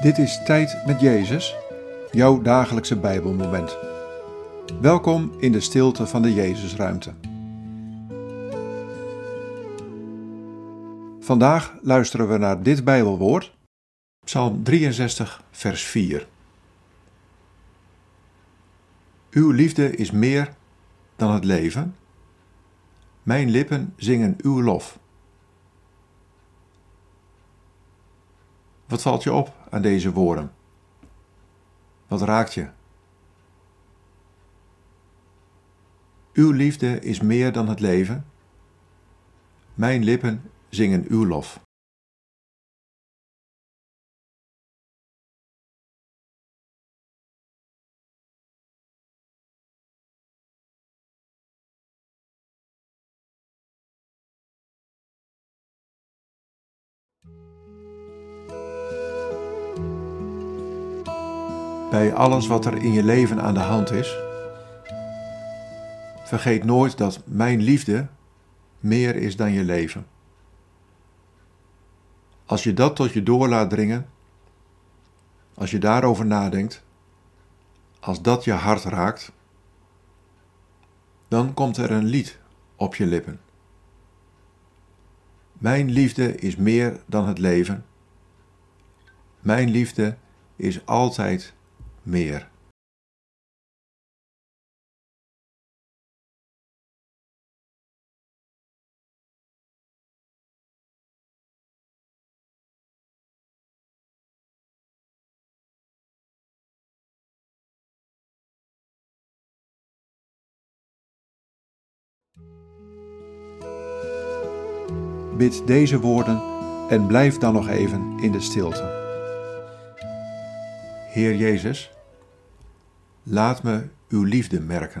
Dit is Tijd met Jezus, jouw dagelijkse Bijbelmoment. Welkom in de stilte van de Jezusruimte. Vandaag luisteren we naar dit Bijbelwoord, Psalm 63, vers 4. Uw liefde is meer dan het leven. Mijn lippen zingen uw lof. Wat valt je op aan deze woorden? Wat raakt je? Uw liefde is meer dan het leven. Mijn lippen zingen uw lof. Bij alles wat er in je leven aan de hand is. Vergeet nooit dat mijn liefde meer is dan je leven. Als je dat tot je door laat dringen, als je daarover nadenkt, als dat je hart raakt, dan komt er een lied op je lippen. Mijn liefde is meer dan het leven. Mijn liefde is altijd meer. Bid deze woorden en blijf dan nog even in de stilte. Heer Jezus, laat me uw liefde merken.